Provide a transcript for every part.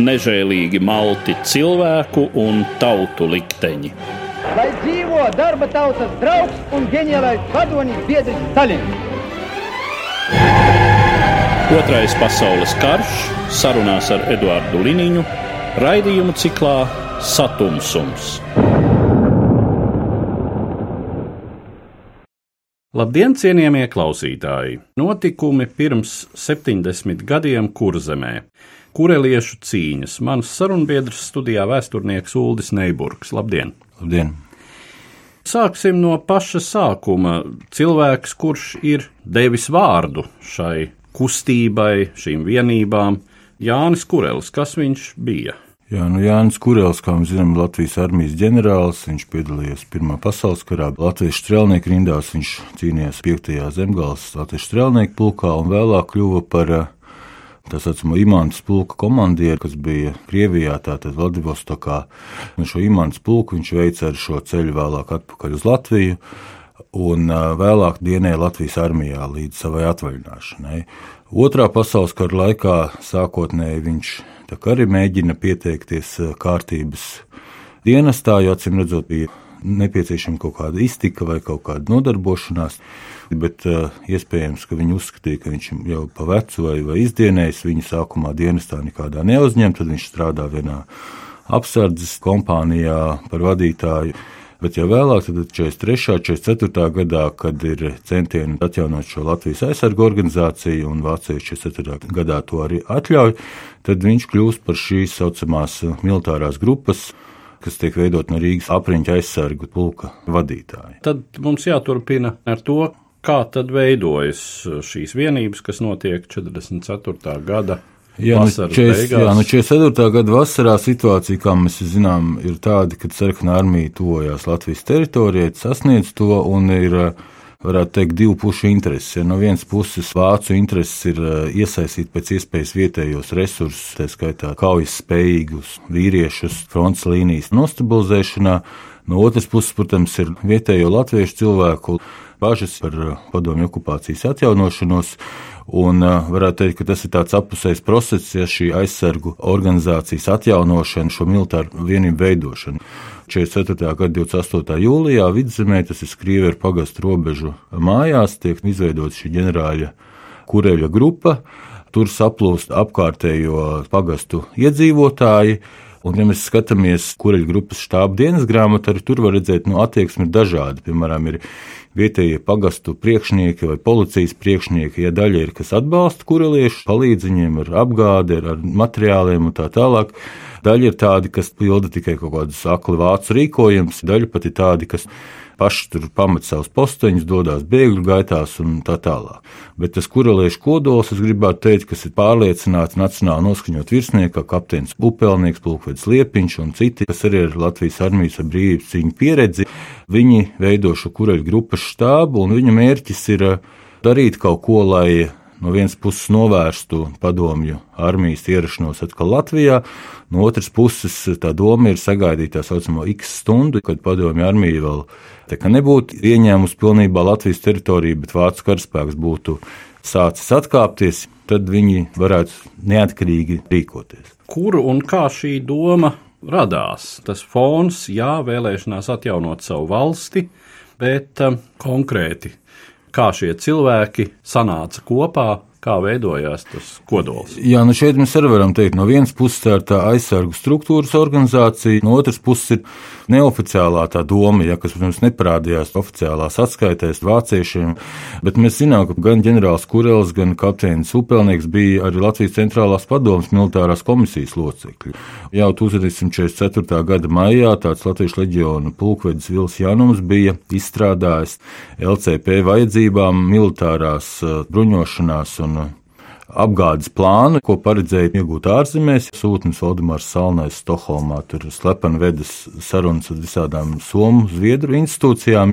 nežēlīgi malti cilvēku un tautu likteņi. Lai dzīvo darba tautas draugs un ģeniālais vadonis biedrs Stalins! Otrais pasaules karš sarunās ar Eduardu Liniņu raidījumu ciklā Satumsums. Labdien, cienījamie klausītāji! Notikumi pirms 70 gadiem Kurzemē kureliešu cīņas. Mans sarunbiedrs studijā vēsturnieks Uldis Neiburgs. Labdien! Labdien! Sāksim no paša sākuma. Cilvēks, kurš ir devis vārdu šai kustībai, šīm vienībām, Jānis Kurelis, kas viņš bija? Jā, nu Jānis Kurēls, kā mēs zinām, Latvijas armijas ģenerālis, viņš piedalījās Pirmā pasaules karā, Latvijas strēlnieku rindās, viņš cīnījās 5. zemgāles Latvijas strēlnieku pulkā un vēlāk kļuva par tā saucamo imants pulka komandieru, kas bija Krievijā, tātad Vladivostokā. Un šo imants pulku viņš veica ar šo ceļu vēlāk atpakaļ uz Latviju. Un vēlāk dienēja Latvijas armijā līdz savai atvaļināšanai. Otrā pasaules kara laikā sākotnēji viņš arī mēģina pieteikties kārtības dienestā, jo acīm redzot, bija nepieciešama kaut kāda iztika vai kaut kāda nodarbošanās bet uh, iespējams, ka viņi uzskatīja, ka viņš jau pa vecu vai, vai izdienējis viņu sākumā dienestā nekādā neuzņem, tad viņš strādā vienā apsardzes kompānijā par vadītāju. Bet jau vēlāk, tad 43. un 44. gadā, kad ir centieni atjaunot šo Latvijas aizsargu organizāciju, un Vācija 44. gadā to arī atļauj, tad viņš kļūst par šīs saucamās militārās grupas kas tiek veidot no Rīgas apriņķa aizsargu pulka vadītāja. Tad mums jāturpina ar to, Kā tad veidojas šīs vienības, kas notiek 44. gada Jā, nu, 40, jā, nu 44. gada vasarā situācija, kā mēs zinām, ir tāda, ka sarkanā armija tuvojās Latvijas teritorijai, sasniedz to un ir, varētu teikt, divu pušu intereses. Ja no vienas puses vācu intereses ir eh, iesaistīt pēc iespējas vietējos resursus, tā skaitā kaujas spējīgus vīriešus fronts līnijas nostabilizēšanā, no otras puses, protams, ir vietējo latviešu cilvēku bažas par uh, padomju okupācijas atjaunošanos. Un uh, varētu teikt, ka tas ir tāds apusējs process, ja šī aizsargu organizācijas atjaunošana, šo militāru vienību veidošana. 44. gada 28. jūlijā vidzemē, tas ir Krievijas pagastu robežu mājās, tiek izveidota šī ģenerāļa kureļa grupa. Tur saplūst apkārtējo pagastu iedzīvotāji. Un, ja mēs skatāmies kureļu grupas štāba dienas grāmatu, arī tur var redzēt, ka nu, attieksme ir dažāda. Piemēram, ir vietējie pagastu priekšnieki vai policijas priekšnieki, ja daļa ir, kas atbalsta kureliešu, palīdz viņiem ar apgādi, ar, materiāliem un tā tālāk. Daļa ir tādi, kas pilda tikai kaut kādus akli vācu rīkojumus, daļa pat ir tādi, kas paši tur pamet savus posteņus, dodas bēgļu gaitās un tā tālāk. Bet tas kureliešu kodols, es gribētu teikt, kas ir pārliecināts nacionāli noskaņot virsnieki, kā kapteinis Pupelnieks, Pulkvedis Liepiņš un citi, kas arī ir Latvijas armijas ar brīvības cīņu pieredzi. Viņi veido šo kureļu grupas štābu, un viņu mērķis ir uh, darīt kaut ko, lai no vienas puses novērstu padomju armijas ierašanos atkal Latvijā, no otras puses tā doma ir sagaidīt tā saucamo X stundu, kad padomju armija vēl nebūtu ieņēmusi pilnībā Latvijas teritoriju, bet vācu karaspēks būtu sācis atkāpties, tad viņi varētu neatkarīgi rīkoties. Kuru un kā šī doma radās? Tas fons, jā, vēlēšanās atjaunot savu valsti, bet um, konkrēti kā šie cilvēki sanāca kopā, kā veidojās tas kodols. Jā, nu šeit mēs arī varam teikt, no vienas puses tā ir tā aizsargu struktūras organizācija, no otras puses ir neoficiālā tā doma, ja, kas, protams, neparādījās oficiālās atskaitēs vāciešiem, bet mēs zinām, ka gan ģenerālis Kurels, gan kapteinis Upelnieks bija arī Latvijas centrālās padomas militārās komisijas locekļi. Jau 1944. gada maijā tāds Latvijas leģiona pulkvedis Vils Janums bija izstrādājis LCP vajadzībām militārās bruņošanās un apgādes plānu, ko paredzēja iegūt ārzemēs. Sūtnis Valdemārs Salnais Stokholmā tur slepeni vedas sarunas ar visādām Somu, Zviedru institūcijām.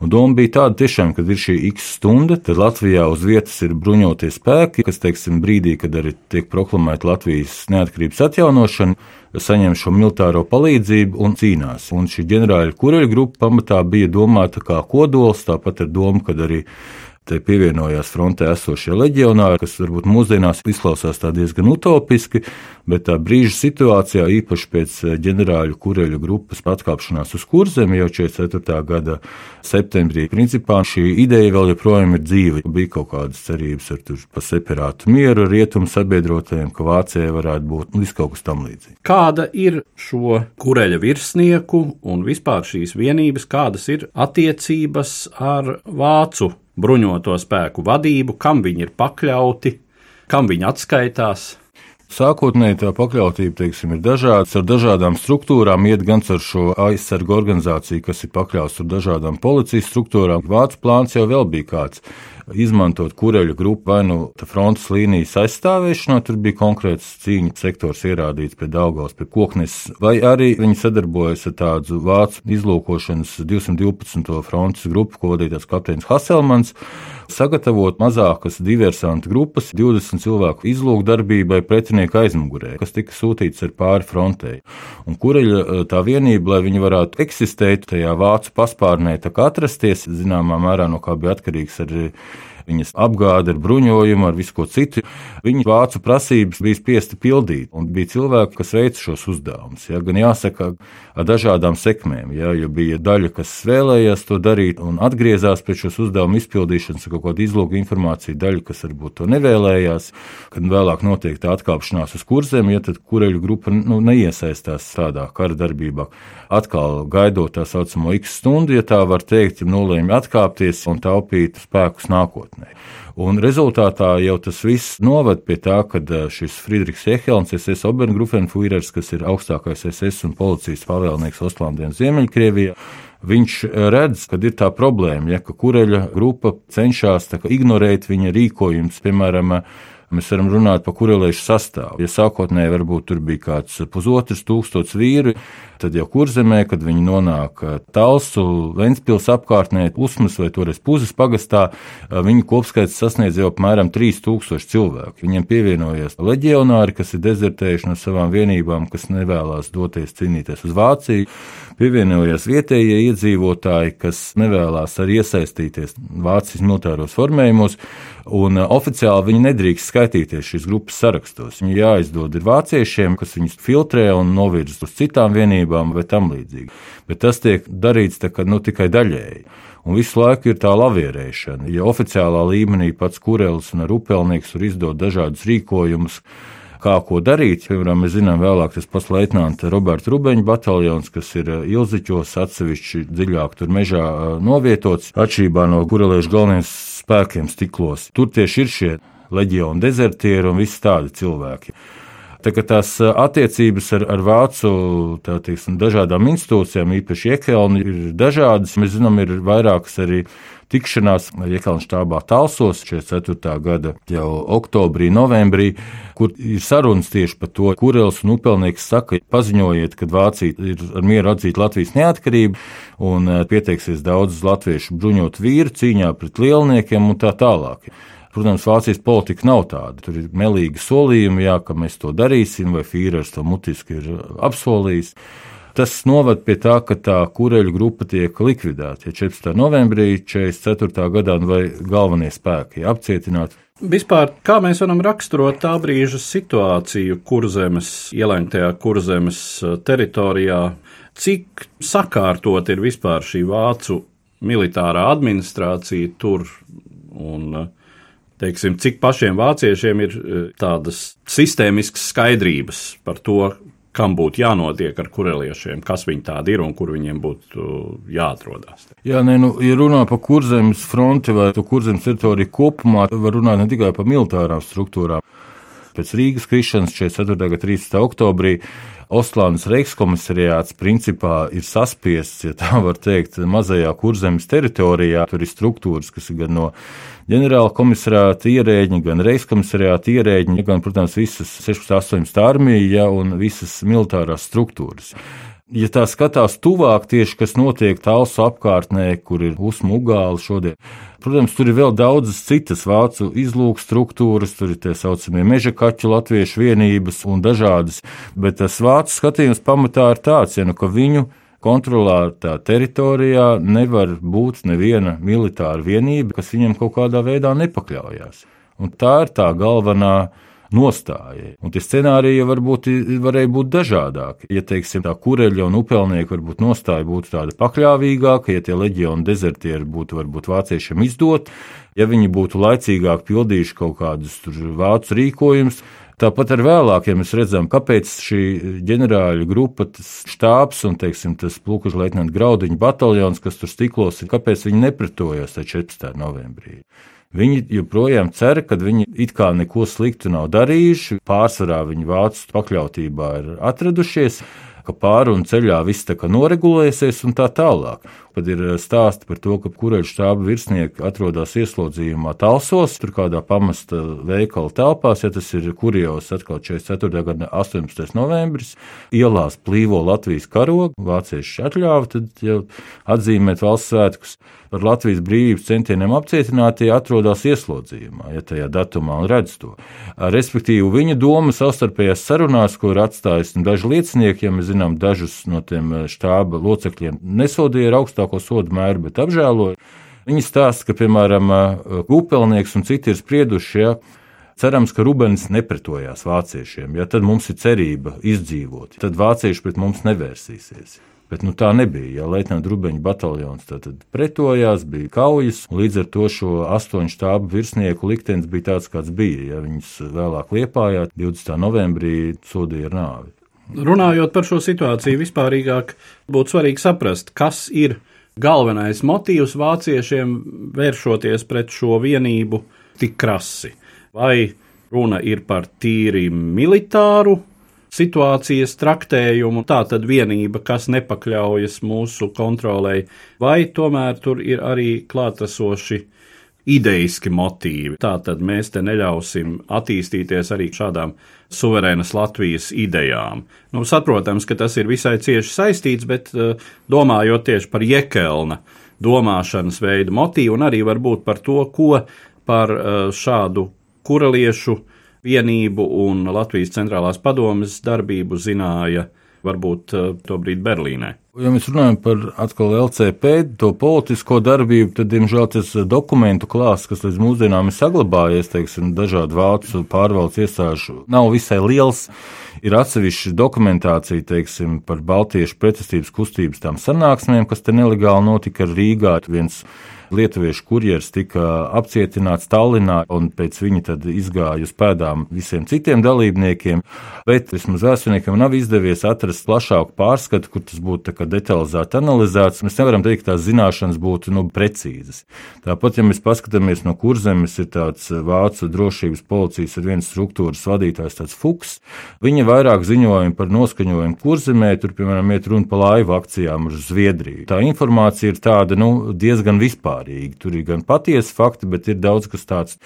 Un doma bija tāda, tiešām, kad ir šī x stunda, tad Latvijā uz vietas ir bruņoties spēki, kas, teiksim, brīdī, kad arī tiek proklamēta Latvijas neatkarības atjaunošana, saņem šo militāro palīdzību un cīnās. Un šī ģenerāļa kureļa grupa pamatā bija domāta kā kodols, tāpat ar domu, ka arī Te pievienojās frontē esošie leģionāri, kas varbūt mūsdienās izklausās diezgan utopiski, bet tā brīža situācijā, īpaši pēc eh, ģenerāļu kureļu grupas atkāpšanās uz kurzemi jau 44. gada septembrī, principā šī ideja vēl joprojām ir dzīva. Bija kaut kādas cerības ar pa separātu mieru rietumu sabiedrotajiem, ka Vācijai varētu būt nu, kaut kas tam līdzīgs. Kāda ir šo kureļa virsnieku un vispār šīs vienības, kādas ir attiecības ar vācu bruņoto spēku vadību, kam viņi ir pakļauti, kam viņi atskaitās. Sākotnēji tā pakļautība teiksim, ir dažāda. Ar dažādām struktūrām iet gan ar šo aizsargu organizāciju, kas ir pakļauts ar dažādām policijas struktūrām. Vācu plāns jau bija kāds izmantot kureļu grupu vai nu frontes līnijas aizstāvēšanā, tur bija konkrēts cīņu sektors ierādīts pie Daugavas, pie Koknes, vai arī viņi sadarbojas ar tādu vācu izlūkošanas 212. frontes grupu, ko vadītājs kapteinis Haselmans, sagatavot mazākas diversantu grupas 20 cilvēku izlūkdarbībai pretinieku aizmugurē, kas tika sūtīts ar pāri frontei. Un kureļa eh, tā vienība, lai viņi varētu eksistēt tajā vācu paspārnē, tā kā atrasties, zināmā mērā no kā bija atkarīgs arī viņas apgāde ar bruņojumu, ar visu ko citu. Viņi vācu prasības bija spiesti pildīt, un bija cilvēki, kas veica šos uzdevumus. Ja, gan jāsaka, ar dažādām sekmēm, ja, jo bija daļa, kas vēlējās to darīt un atgriezās pēc šos uzdevumu izpildīšanas, kaut kāda izlūka informācija, daļa, kas varbūt to nevēlējās, kad vēlāk notiek tā atkāpšanās uz kurzem, ja tad kureļu grupa nu, neiesaistās tādā kara darbībā. Atkal gaidot tā saucamo X stundu, ja tā var teikt, nolēma atkāpties un taupīt spēkus nākotnē. Un rezultātā jau tas viss noved pie tā, ka šis Friedrichs Ehelns, SS Obergrufenfuirers, kas ir augstākais SS un policijas pavēlnieks Ostlandē un Ziemeļkrievijā, viņš redz, ka ir tā problēma, ja, ka kureļa grupa cenšas ignorēt viņa rīkojumus, piemēram, Mēs varam runāt par kurelēšu sastāvu. Ja sākotnēji varbūt tur bija kāds pusotrs tūkstots vīru, tad jau kurzemē, kad viņi nonāk Talsu, Ventspils apkārtnē, Usmas vai toreiz Puzes pagastā, viņu kopskaits sasniedz jau apmēram 3000 cilvēku. Viņiem pievienojas leģionāri, kas ir dezertējuši no savām vienībām, kas nevēlas doties cīnīties uz Vāciju. Pievienojās vietējie iedzīvotāji, kas nevēlas arī iesaistīties Vācijas militāros formējumos, un oficiāli viņi nedrīkst skaitīties šīs grupas sarakstos. Viņi jāizdod ir vāciešiem, kas viņus filtrē un novirz uz citām vienībām vai tam līdzīgi. Bet tas tiek darīts kā, nu, tikai daļēji. Un visu laiku ir tā lavierēšana. Ja oficiālā līmenī pats Kurelis un Rupelnieks var izdot dažādus rīkojumus, kā ko darīt. Piemēram, mēs zinām, vēlāk tas pats leitnants Roberts Rubeņa bataljons, kas ir Ilziķos atsevišķi dziļāk tur mežā novietots, atšķirībā no kureliešu galvenajiem spēkiem stiklos. Tur tieši ir šie leģionu dezertieri un visi tādi cilvēki. Tā kā tās attiecības ar, ar vācu teiksim, dažādām institūcijām, īpaši Iekelni, ir dažādas. Mēs zinām, ir vairākas arī tikšanās Iekalnu štābā Talsos 44. gada jau oktobrī, novembrī, kur ir sarunas tieši par to, kurels un upelnieks saka, paziņojiet, ka Vācija ir ar mieru atzīt Latvijas neatkarību un pieteiksies daudz latviešu bruņot vīru cīņā pret lielniekiem un tā tālāk. Protams, Vācijas politika nav tāda. Tur ir melīgi solījumi, jā, ka mēs to darīsim, vai Fīrers to mutiski ir apsolījis. Tas noved pie tā, ka tā kureļu grupa tiek likvidēta. Ja 14. novembrī 44. gadā vai galvenie spēki apcietināti. Vispār, kā mēs varam raksturot tā brīža situāciju kurzemes, ielaņtajā kurzemes uh, teritorijā, cik sakārtot ir vispār šī vācu militārā administrācija tur un uh, teiksim, cik pašiem vāciešiem ir e, tādas sistēmiskas skaidrības par to, kam būtu jānotiek ar kureliešiem, kas viņi tādi ir un kur viņiem būtu jāatrodas. Jā, nē, nu, ja runā par kurzemes fronti vai kurzemes teritoriju kopumā, var runāt ne tikai par militārām struktūrām. Pēc Rīgas krišanas 44. un 30. oktobrī Oslānas Reichskomisariāts principā ir saspiests, ja tā var teikt, mazajā kurzemes teritorijā. Tur ir struktūras, kas ir gan no ģenerāla komisariāta ierēģi, gan Reichskomisariāta ierēģi, gan, protams, visas 16, 18 armija un visas militārās struktūras. Ja tā skatās tuvāk tieši, kas notiek tālsu apkārtnē, kur ir uzmugāli šodien, protams, tur ir vēl daudzas citas vācu izlūku struktūras, tur ir tie saucamie meža kaķu latviešu vienības un dažādas, bet tas vācu skatījums pamatā ir tāds, ja nu, ka viņu kontrolētā teritorijā nevar būt neviena militāra vienība, kas viņam kaut kādā veidā nepakļaujās. Un tā ir tā galvenā nostājai. Un tie scenāriji varbūt varēja būt dažādāki. Ja, teiksim, tā kureļa un upelnieka varbūt nostāja būtu tāda pakļāvīgāka, ja tie leģionu dezertieri būtu varbūt vāciešiem izdot, ja viņi būtu laicīgāk pildījuši kaut kādus vācu rīkojumus, Tāpat ar vēlākiem mēs redzam, kāpēc šī ģenerāļa grupa, tas štābs un teiksim, tas plūkuža leitnanta graudiņa bataljons, kas tur stiklos, kāpēc viņi nepretojās 14. novembrī. Viņi joprojām cer, ka viņi it kā neko sliktu nav darījuši. Pārsvarā viņi vācu pakļautībā ir atradušies, ka pārunu ceļā viss tā kā noregulēsies un tā tālāk. Kad ir eh, stāsti par to, ka kureļu štāba virsnieki atrodas ieslodzījumā Talsos, tur kādā pamesta veikala telpās, ja tas ir kurjos atkal 44. gada 18. novembris, ielās plīvo Latvijas karogu, vācieši atļāva tad jau atzīmēt valsts svētkus. Par Latvijas brīvības centieniem apcietinātie atrodas ieslodzījumā, ja tajā datumā redz to. Respektīvi, viņa doma savstarpējās sarunās, ko ir atstājis daži liecinieki, ja mēs zinām, dažus no tiem eh, štāba locekļiem nesodīja ar augstu augstāko sodu mēru, bet apžēloja. Viņi stāsta, ka, piemēram, Upelnieks un citi ir sprieduši, ja, cerams, ka Rubens nepretojās vāciešiem, ja tad mums ir cerība izdzīvot, tad vācieši pret mums nevērsīsies. Bet nu, tā nebija. Ja Leitnants Rubeņa bataljons pretojās, bija kaujas, līdz ar to šo astoņu štābu virsnieku liktenis bija tāds, kāds bija. Ja viņus vēlāk liepājā 20. novembrī sodīja ar nāvi. Runājot par šo situāciju vispārīgāk, būtu svarīgi saprast, kas ir galvenais motīvs vāciešiem vēršoties pret šo vienību tik krasi. Vai runa ir par tīri militāru situācijas traktējumu, tā tad vienība, kas nepakļaujas mūsu kontrolē, vai tomēr tur ir arī klātesoši ideiski motīvi. Tātad mēs te neļausim attīstīties arī šādām suverēnas Latvijas idejām. Nu, saprotams, ka tas ir visai cieši saistīts, bet eh, domājot tieši par Jekelna domāšanas veidu motīvu un arī varbūt par to, ko par eh, šādu kuraliešu vienību un Latvijas centrālās padomes darbību zināja varbūt eh, tobrīd Berlīnē. Ja mēs runājam par atkal LCP, to politisko darbību, tad, diemžēl, tas dokumentu klāsts, kas līdz mūsdienām ir saglabājies, teiksim, dažādu vācu pārvaldes iestāžu, nav visai liels. Ir atsevišķa dokumentācija, teiksim, par Baltiešu pretestības kustības tām sanāksmēm, kas te nelegāli notika Rīgā. Viens lietuviešu kurjeris tika apcietināts Tallinā, un pēc viņa izgāja uz pēdām visiem citiem dalībniekiem. Bet vismaz vēsturniekam nav izdevies atrast plašāku pārskatu, kur tas būtu detalizēti analizēts. Mēs nevaram teikt, ka tās zināšanas būtu nu, precīzas. Tāpat, ja mēs paskatāmies no kurzemes, ir tāds vācu drošības policijas ar vienas struktūras vadītājs, tāds Fuchs. Viņa vairāk ziņojumu par noskaņojumu kurzemē, tur, piemēram, iet runa par laivu akcijām uz Zviedriju. Tā informācija ir tāda nu, diezgan vispārīga vispārīgi. Tur ir gan patiesi fakti, bet ir daudz kas tāds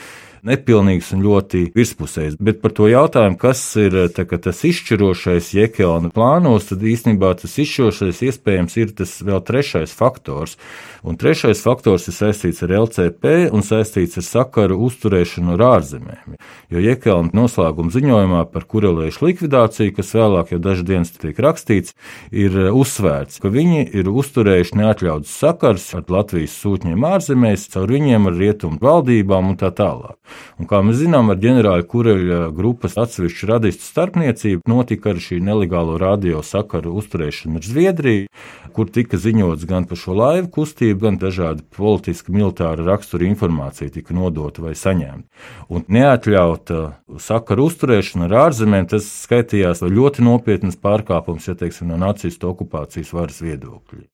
nepilnīgs un ļoti virspusējs. Bet par to jautājumu, kas ir tā, tas izšķirošais Jekelna plānos, tad īstenībā tas izšķirošais iespējams ir tas vēl trešais faktors. Un trešais faktors ir saistīts ar LCP un saistīts ar sakaru uzturēšanu ar ārzemēm. Jo Jekelna noslēguma ziņojumā par kurelēšu likvidāciju, kas vēlāk jau dažas dienas tiek rakstīts, ir uzsvērts, ka viņi ir uzturējuši neatļauts sakars ar Latvijas sūtņiem ārzemēs, caur viņiem ar rietumu valdībām un tā tālāk. Un, kā mēs zinām, ar ģenerāļa Kureļa grupas atsevišķu radistu starpniecību notika arī šī nelegālo radio sakaru uzturēšana ar Zviedriju, kur tika ziņots gan par šo laivu kustību, gan dažādi politiski militāra rakstura informācija tika nodota vai saņemta. Un neatļauta sakaru uzturēšana ar ārzemēm, tas skaitījās ļoti nopietnas pārkāpums, ja teiksim, no nacistu okupācijas varas viedokļa.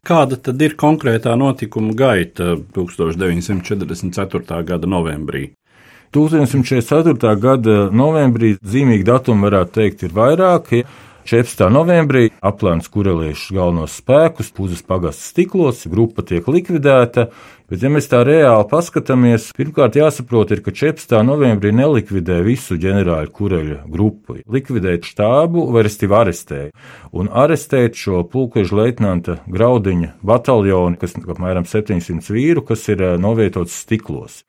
Kāda tad ir konkrētā notikuma gaita 1944. gada novembrī? 1944. gada novembrī zīmīgi datumi varētu teikt ir vairāki. 14. novembrī aplēns kureliešu galvenos spēkus, puzes pagasts stiklos, grupa tiek likvidēta. Bet, ja mēs tā reāli paskatāmies, pirmkārt jāsaprot, ir, ka 14. novembrī nelikvidē visu ģenerāļu kureļu grupu. Likvidēt štābu, vai restīvi arestēja. Un arestēt šo pulkveža leitnanta graudiņa bataljonu, kas apmēram 700 vīru, kas ir eh, novietots stiklos.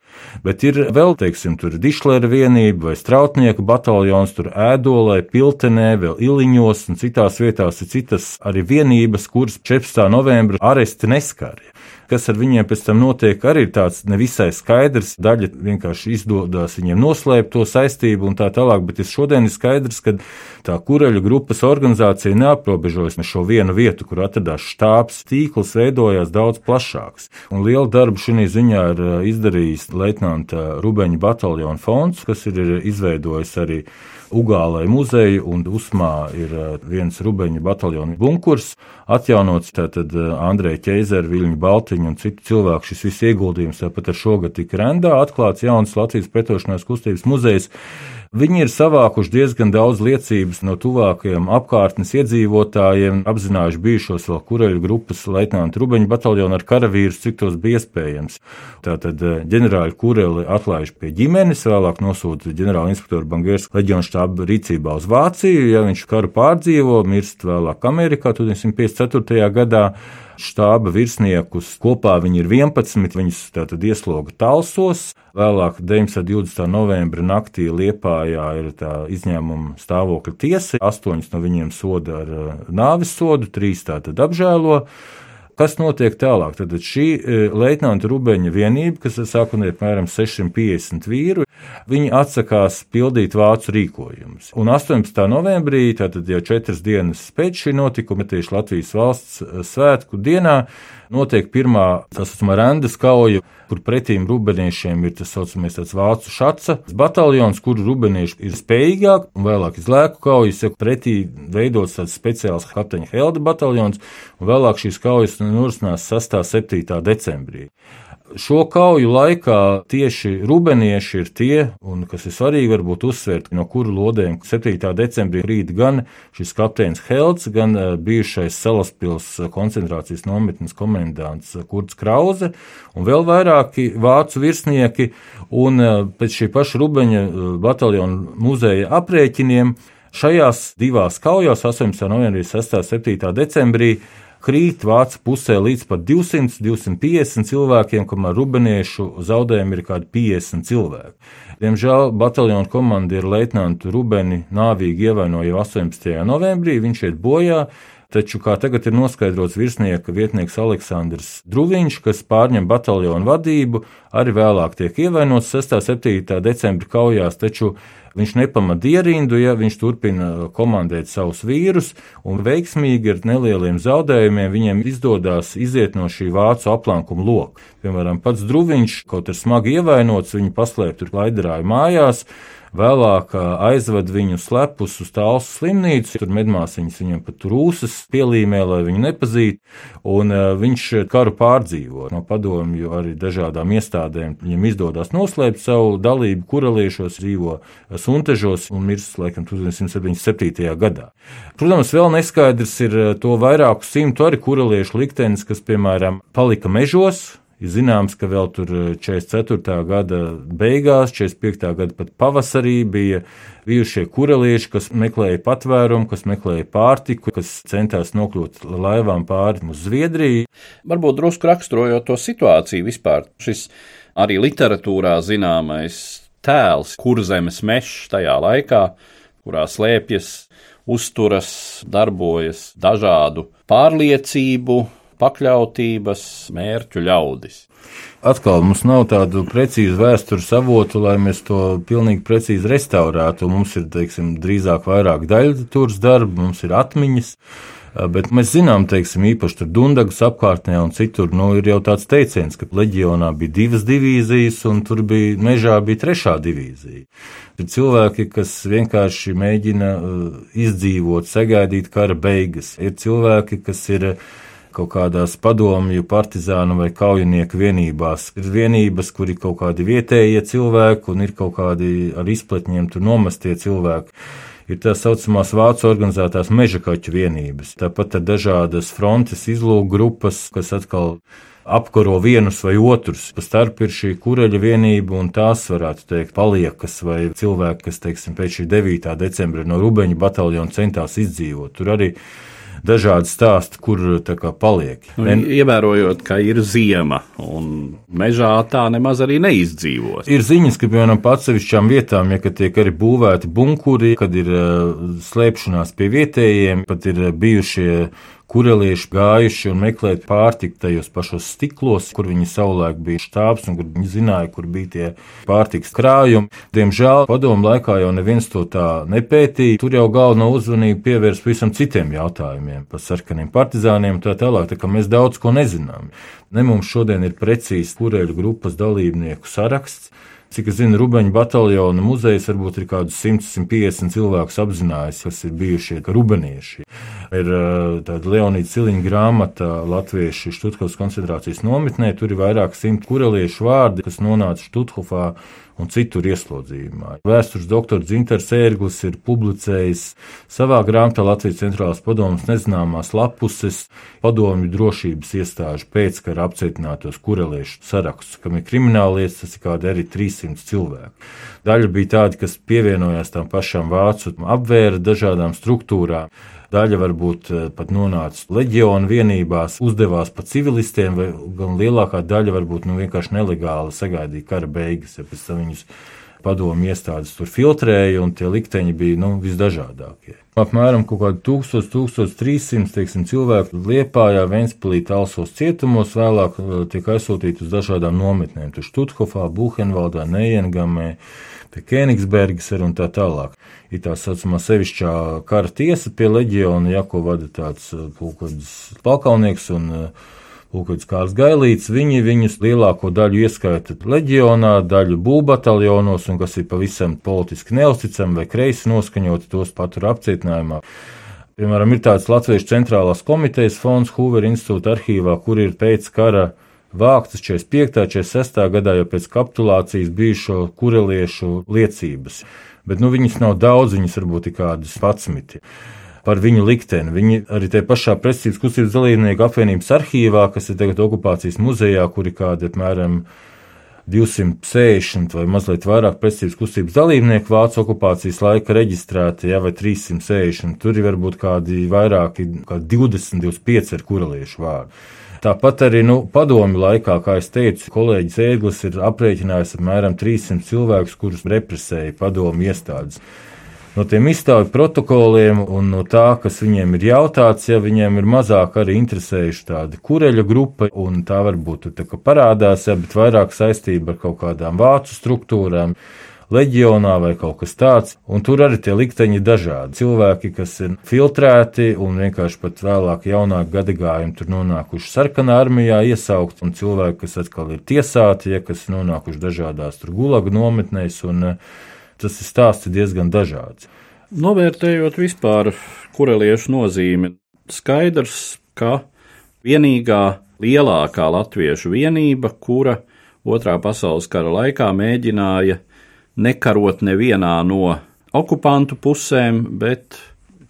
Bet ir vēl, teiksim, tur dišlera vienība vai strautnieku bataljons, tur ēdolē, piltenē, vēl iliņos un citās vietās ir citas arī vienības, kuras 14. novembra aresti neskarja kas ar viņiem pēc tam notiek, arī ir tāds nevisai skaidrs. Daļa vienkārši izdodas viņiem noslēpt to saistību un tā tālāk, bet šodien ir skaidrs, ka tā kureļu grupas organizācija neaprobežojas ar šo vienu vietu, kur atradās štābs. Tīkls veidojās daudz plašāks. Un lielu darbu šī ziņā ir uh, izdarījis Leitnanta Rubeņa bataljona fonds, kas ir izveidojis arī Ugālai muzeju, un Usmā ir eh, viens rubeņu bataljona bunkurs, atjaunots tātad eh, Andreja Ķeizera, Viļņa Baltiņa un citu cilvēku šis viss ieguldījums, tāpat ar šogad tika rendā atklāts jauns Latvijas pretošanās kustības muzejs. Viņi ir savākuši diezgan daudz liecības no tuvākajiem apkārtnes iedzīvotājiem, apzinājuši bijušos vēl kureļu grupas leitnantu Rubeņu bataljonu ar karavīrus, cik tos bija iespējams. Tātad eh, ģenerāļu kureli atlaiž pie ģimenes, vēlāk nosūta ģenerāla inspektora Bangērs leģionu štābu rīcībā uz Vāciju, ja viņš karu pārdzīvo, mirst vēlāk Amerikā 1954. gadā štāba virsniekus. Kopā viņi ir 11, viņus tātad iesloga talsos. Vēlāk, 19. novembra naktī Liepājā ir tā izņēmuma stāvokļa tiesa. Astoņus no viņiem soda ar uh, nāvis sodu, trīs tātad apžēlo. Kas notiek tālāk? Tad šī e, leitnanta Rubeņa vienība, kas sākotnēji apmēram 650 vīru, viņi atsakās pildīt vācu rīkojumus. Un 18. novembrī, tātad jau četras dienas pēc šī notikuma, tieši Latvijas valsts e, svētku dienā, notiek pirmā rendas kauja, kur pretīm rubeniešiem ir tas saucamais vācu šaca bataljons, kur rubenieši ir spējīgāk, un vēlāk izlēku kaujas, ja pretī veidots tāds speciāls kapteiņa Helda bataljons, un vēlāk šīs kaujas norisinās 6. un 7. decembrī. Šo kauju laikā tieši rubenieši ir tie, un kas ir svarīgi, varbūt uzsvērt, no kuru lodēm 7. decembrī rīt gan šis kapteinis Helds, gan eh, bijušais Salaspils koncentrācijas nometnes komendants Kurts Krause, un vēl vairāki vācu virsnieki, un eh, pēc šī paša rubeņa eh, bataljona muzeja aprēķiniem šajās divās kaujās, 18. novembrī, 6. un 7. decembrī, krīt vācu pusē līdz pat 200, 250 cilvēkiem, kamēr rubeniešu zaudējumi ir kādi 50 cilvēki. Diemžēl bataljona komandieru leitnantu Rubeni nāvīgi ievainoja jau 18. novembrī, viņš iet bojā. Taču, kā tagad ir noskaidrots virsnieka vietnieks Aleksandrs Druviņš, kas pārņem bataljonu vadību, arī vēlāk tiek ievainots 6. un 7. decembra kaujās, taču Viņš nepamat ierindu, ja viņš turpina komandēt savus vīrus, un veiksmīgi ar nelieliem zaudējumiem viņiem izdodas iziet no šī vācu aplankuma loka. Piemēram, pats Druviņš, kaut ir smagi ievainots, viņu paslēpt tur laidarāju mājās, Vēlāk aizved viņu slepus uz tālu slimnīcu, tur medmāsiņas viņam pat rūsas pielīmē, lai viņu nepazītu, un viņš karu pārdzīvo. No padomju arī dažādām iestādēm viņam izdodas noslēpt savu dalību kuraliešos, dzīvo suntežos un mirst laikam 1977. gadā. Protams, vēl neskaidrs ir to vairāku simtu arī kuraliešu liktenis, kas, piemēram, palika mežos, Ir zināms, ka vēl tur 44. Eh, gada beigās, 45. gada pat pavasarī bija bijušie kurelieši, kas meklēja patvērumu, kas meklēja pārtiku, kas centās nokļūt laivām pāri uz Zviedriju. Varbūt drusku raksturojot to situāciju vispār, šis arī literatūrā zināmais tēls, kur zemes mežs tajā laikā, kurā slēpjas, uzturas, darbojas dažādu pārliecību, pakļautības mērķu ļaudis. Atkal mums nav tādu precīzu vēstures avotu, lai mēs to pilnīgi precīzi restaurētu. Mums ir teiksim, drīzāk vairāk daļradas darbi, mums ir atmiņas. Bet mēs zinām, teiksim, īpaši Dunkas apkārtnē un citur, nu, ir jau tāds teiciens, ka leģionā bija divas divīzijas, un tur bija mežā bija trešā divīzija. Ir cilvēki, kas vienkārši mēģina izdzīvot, sagaidīt kara beigas. Ir cilvēki, kas ir kaut kādās padomju, partizānu vai kaujinieku vienībās. Ir vienības, kur ir kaut kādi vietējie cilvēki un ir kaut kādi ar izpletņiem tur nomestie cilvēki. ir tā saucamās vācu organizētās meža kaķu vienības. Tāpat ir dažādas frontes izlūku grupas, kas atkal apkaro vienus vai otrus. Pa starp ir šī kureļa vienība, un tās varētu teikt, paliekas vai cilvēki, kas, teiksim, pēc šī 9. decembra no Rubeņa bataljona centās izdzīvot. Tur arī dažādi stāsti, kur kā, paliek. Un. Ievērojot, ka ir ziema un mežā tā nemaz arī neizdzīvos. Ir ziņas, ka piemēram atsevišķām vietām, ja tiek arī būvēti bunkuri, kad ir uh, slēpšanās pie vietējiem, pat ir uh, bijušie kurelieši gājuši un meklēt pārtiku tajos pašos stiklos, kur viņi savulaik bija štābs un kur viņi zināja, kur bija tie pārtikas krājumi. Diemžēl padomu laikā jau neviens to tā nepētīja. Tur jau galveno uzmanību pievērst visam citiem jautājumiem par sarkaniem partizāniem un tā tālāk, tā kā mēs daudz ko nezinām. Ne mums šodien ir precīzi kureļu grupas dalībnieku saraksts. Cik es zinu, Rubeņu bataljona muzejs varbūt ir kaut kādus 100-150 cilvēkus apzinājis, kas ir bijušie rubenieši. Ir tāda Leonīda Ciliņa grāmata Latviešu Štuthovas koncentrācijas nometnē. Tur ir vairāk simt kureliešu vārdi, kas nonāca Štuthofā un citur ieslodzījumā. Vēstures doktors Dzinters Ērglis ir publicējis savā grāmatā Latvijas centrālās padomas nezināmās lapuses padomju drošības iestāžu pēckara apcietinātos kureliešu sarakstus, kam ir krimināllietas, tas ir kādi arī 300 cilvēki. Daļa bija tādi, kas pievienojās tam pašam vācu apvēra dažādām struktūrām. Daļa varbūt eh, pat nonāca leģionu vienībās, uzdevās pa civilistiem, vai gan lielākā daļa varbūt nu, vienkārši nelegāli sagaidīja kara beigas, ja pēc tam viņus padomu iestādes tur filtrēja, un tie likteņi bija nu, visdažādākie. Apmēram 1000, 1300 teiksim, cilvēku Liepājā, Ventspilī, Talsos cietumos vēlāk eh, tiek aizsūtīti uz dažādām nometnēm. Tur Štuthofā, Buhenvaldā, Neiengamē, pie Kēnigsbergas un tā tālāk. Ir tā saucamā sevišķā kara tiesa pie leģiona, ja ko vada tāds uh, pulkodis palkaunieks un uh, Lūkots Kārs Gailīts, viņi viņus lielāko daļu ieskaita leģionā, daļu būvbataljonos, un kas ir pavisam politiski neusticami vai kreisi noskaņoti, tos patur apcietinājumā. Piemēram, ir tāds Latviešu centrālās komitejas fonds Hoover institūta arhīvā, kur ir pēc kara vāktas 45. un 46. gadā jau pēc kapitulācijas bijušo kureliešu liecības. Bet nu, viņas nav daudz, viņas varbūt ir kādas patsmiti. Par viņu likteni. Viņi arī tajā pašā presības kustības dalībnieku apvienības arhīvā, kas ir tagad okupācijas muzejā, kur ir kādi apmēram 260 vai mazliet vairāk presības kustības dalībnieku vācu okupācijas laika reģistrēti, ja, vai 360. Tur ir varbūt kādi vairāki, kā 20, 25 ar kureliešu vārdu. Tāpat arī nu, padomju laikā, kā jau teicu, kolēģis Ēglis ir aprēķinājis apmēram 300 cilvēkus, kurus represēja padomju iestādes. No tiem izstāvju protokoliem un no tā, kas viņiem ir jautāts, ja viņiem ir mazāk arī interesējuši tāda kureļa grupa, un tā varbūt tā parādās, ja, bet vairāk saistība ar kaut kādām vācu struktūrām leģionā vai kaut kas tāds. Un tur arī tie likteņi dažādi. Cilvēki, kas ir filtrēti un vienkārši pat vēlāk jaunāk gadagājumi tur nonākuši sarkanā armijā iesaukt, un cilvēki, kas atkal ir tiesāti, ja kas nonākuši dažādās tur gulaga nometnēs, un eh, tas ir stāsts diezgan dažāds. Novērtējot vispār kureliešu nozīmi, skaidrs, ka vienīgā lielākā latviešu vienība, kura Otrā pasaules kara laikā mēģināja nekarot nevienā no okupantu pusēm, bet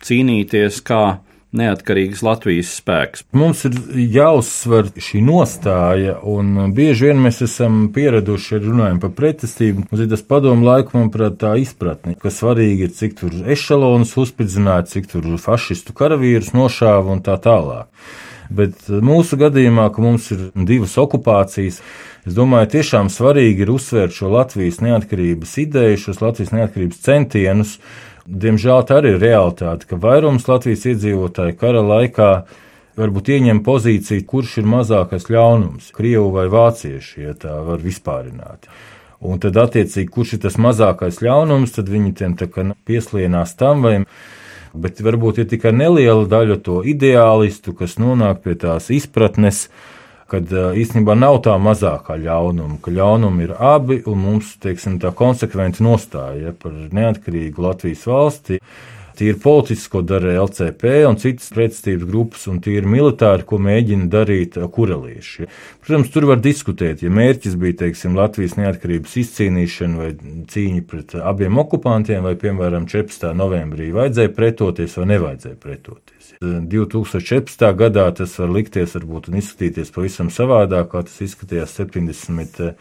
cīnīties kā neatkarīgas Latvijas spēks. Mums ir jāuzsver šī nostāja, un bieži vien mēs esam pieraduši runājot par pretestību. Mums ir tas padomu laiku, manuprāt, tā izpratne, ka svarīgi ir, cik tur ešalonus uzspridzināt, cik tur fašistu karavīrus nošāva un tā tālāk. Bet mūsu gadījumā, ka mums ir divas okupācijas, Es domāju, tiešām svarīgi ir uzsvērt šo Latvijas neatkarības ideju, šos Latvijas neatkarības centienus. Diemžēl tā arī ir realitāte, ka vairums Latvijas iedzīvotāju kara laikā varbūt ieņem pozīciju, kurš ir mazākais ļaunums - krievu vai vācieši, ja tā var vispārināt. Un tad, attiecīgi, kurš ir tas mazākais ļaunums, tad viņi tiem pieslienās tam vai bet varbūt ir tikai neliela daļa to ideālistu, kas nonāk pie tās izpratnes, kad īstenībā nav tā mazākā ļaunuma, ka ļaunumi ir abi, un mums, teiksim, tā konsekventi nostāja ja, par neatkarīgu Latvijas valsti Tīri politiski, ko dara LCP un citas pretestības grupas, un tīri militāri, ko mēģina darīt kurelieši. Protams, tur var diskutēt, ja mērķis bija teiksim, Latvijas neatkarības izcīnīšana vai cīņa pret abiem okupantiem, vai, piemēram, 14. novembrī vajadzēja pretoties vai nevajadzēja pretoties. 2014. gadā tas var likties, varbūt, un izskatīties pavisam savādāk, kā tas izskatījās 70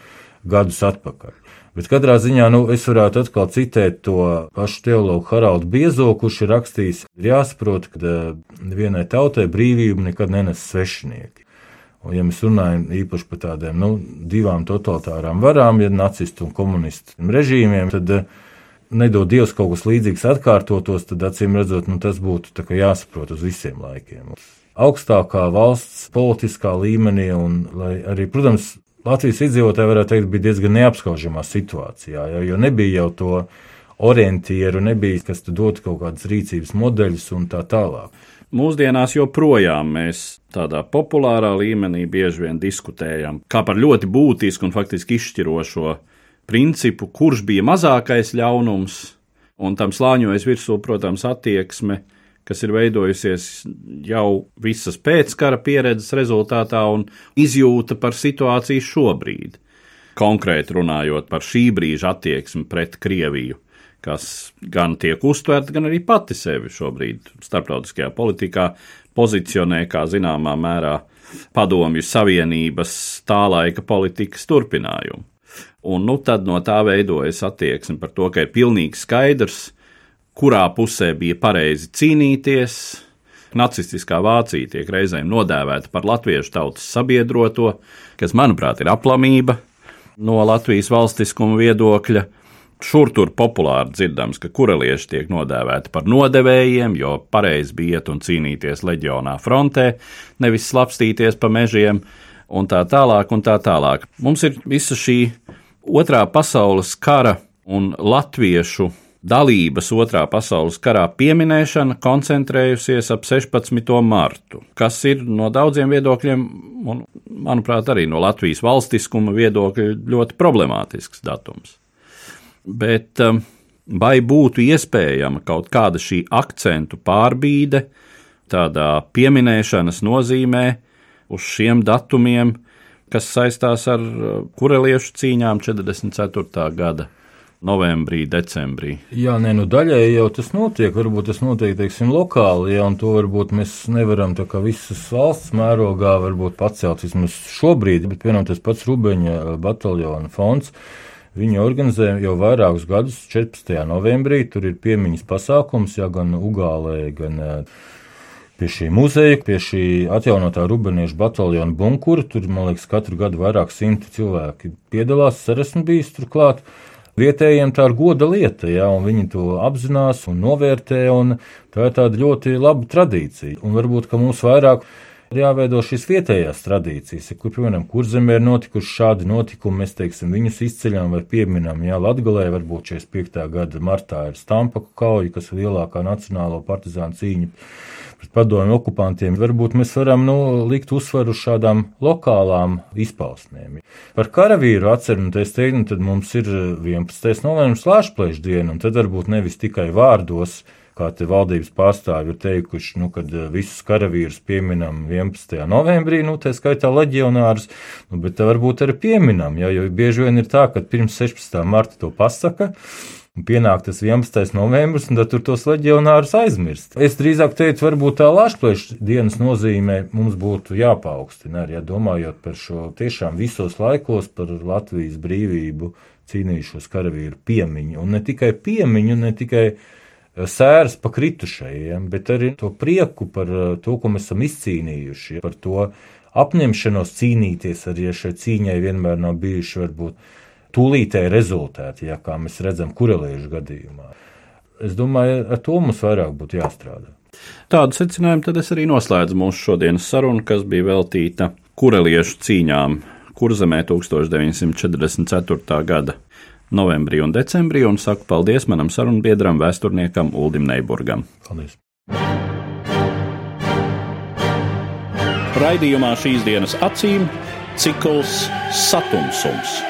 gadus atpakaļ. Bet katrā ziņā nu, es varētu atkal citēt to pašu teologu Haraldu Biezo, kurš ir rakstījis, ir jāsaprot, ka eh, vienai tautai brīvību nekad nenes svešinieki. Un, ja mēs runājam īpaši par tādiem nu, divām totalitārām varām, ja nacistu un komunistu režīmiem, tad eh, nedod Dievs kaut kas līdzīgs atkārtotos, tad acīm redzot, nu, tas būtu jāsaprot uz visiem laikiem. Augstākā valsts politiskā līmenī, un arī, protams, Latvijas iedzīvotāji, varētu teikt, bija diezgan neapskaužamā situācijā, jo, jo nebija jau to orientieru, nebija kas dotu kaut kādas rīcības modeļus un tā tālāk. Mūsdienās joprojām mēs tādā populārā līmenī bieži vien diskutējam kā par ļoti būtisku un faktiski izšķirošo principu, kurš bija mazākais ļaunums, un tam slāņojas virsū, protams, attieksme kas ir veidojusies jau visas pēckara pieredzes rezultātā un izjūta par situāciju šobrīd. Konkrēti runājot par šī brīža attieksmi pret Krieviju, kas gan tiek uztverta, gan arī pati sevi šobrīd starptautiskajā politikā pozicionē kā zināmā mērā padomju savienības tā laika politikas turpinājumu. Un nu, tad no tā veidojas attieksme par to, ka ir pilnīgi skaidrs, kurā pusē bija pareizi cīnīties. Nacistiskā Vācija tiek reizēm nodēvēta par latviešu tautas sabiedroto, kas, manuprāt, ir aplamība no Latvijas valstiskuma viedokļa. Šur tur populāri dzirdams, ka kurelieši tiek nodēvēti par nodevējiem, jo pareizi bija iet un cīnīties leģionā frontē, nevis slapstīties pa mežiem, un tā tālāk, un tā tālāk. Mums ir visa šī otrā pasaules kara un latviešu dalības Otrā pasaules karā pieminēšana koncentrējusies ap 16. martu, kas ir no daudziem viedokļiem, un, manuprāt, arī no Latvijas valstiskuma viedokļa ļoti problemātisks datums. Bet um, vai būtu iespējama kaut kāda šī akcentu pārbīde tādā pieminēšanas nozīmē uz šiem datumiem, kas saistās ar uh, kureliešu cīņām 44. gada novembrī, decembrī. Jā, nē, nu daļēji jau tas notiek. Varbūt tas notiek, teiksim, lokāli, ja, un to varbūt mēs nevaram visas valsts mērogā pacelt vismaz šobrīd, bet, piemēram, tas pats Rubeņa eh, bataljona fonds. Viņi organizē jau vairākus gadus, 14. novembrī. Tur ir piemiņas pasākums, ja gan Ugālē, gan uh, pie šī muzeja, pie šī atjaunotā rubeniešu bataljona bunkura. Tur, man liekas, katru gadu vairāk simti cilvēki piedalās. Es esmu bijis turklāt. Vietējiem tā ir goda lieta, ja, viņi to apzinās un novērtē, un tā ir tāda ļoti laba tradīcija. Un varbūt, ka mums vairāk ir jāveido šīs vietējās tradīcijas, kur, piemēram, kur zemē ir notikuši šādi notikumi, mēs, teiksim, viņus izceļam vai pieminam, jā, Latgalē varbūt 45. gada martā ir Stampaku kauja, kas ir lielākā nacionālo partizānu cīņa pret padomju okupantiem, varbūt mēs varam nu, likt uzsvaru uz šādām lokālām izpausmēm. Par karavīru atceru, un es teiktu, nu, tad mums ir 11. novembris Lāčplēša diena, un tad varbūt nevis tikai vārdos, kā te valdības pārstāvji ir teikuši, nu, kad eh, visus karavīrus pieminam 11. novembrī, nu, tā skaitā leģionārus, nu, bet varbūt arī pieminam, ja, jo bieži vien ir tā, ka pirms 16. marta to pasaka, Un pienāk tas 11. novembris, un tad tur tos leģionārus aizmirst. Es drīzāk teiktu, varbūt tā Latvijas dienas nozīmē mums būtu jāpaukstina arī, ja domājot par šo tiešām visos laikos par Latvijas brīvību cīnījušos karavīru piemiņu. Un ne tikai piemiņu, ne tikai eh, sēras pa kritušajiem, bet arī to prieku par eh, to, ko mēs esam izcīnījuši, par to apņemšanos cīnīties, arī ja šai cīņai vienmēr nav bijuši varbūt tūlītēji rezultāti, ja, kā mēs redzam, kureliešu gadījumā. Es domāju, ar to mums vairāk būtu jāstrādā. Tādu secinājumu tad es arī noslēdzu mūsu šodienas sarunu, kas bija veltīta kureliešu cīņām Kurzemē 1944. gada novembrī un decembrī, un saku paldies manam sarunbiedram, vēsturniekam Uldim Neiburgam. Paldies! Raidījumā šīs dienas acīm cikls Satumsums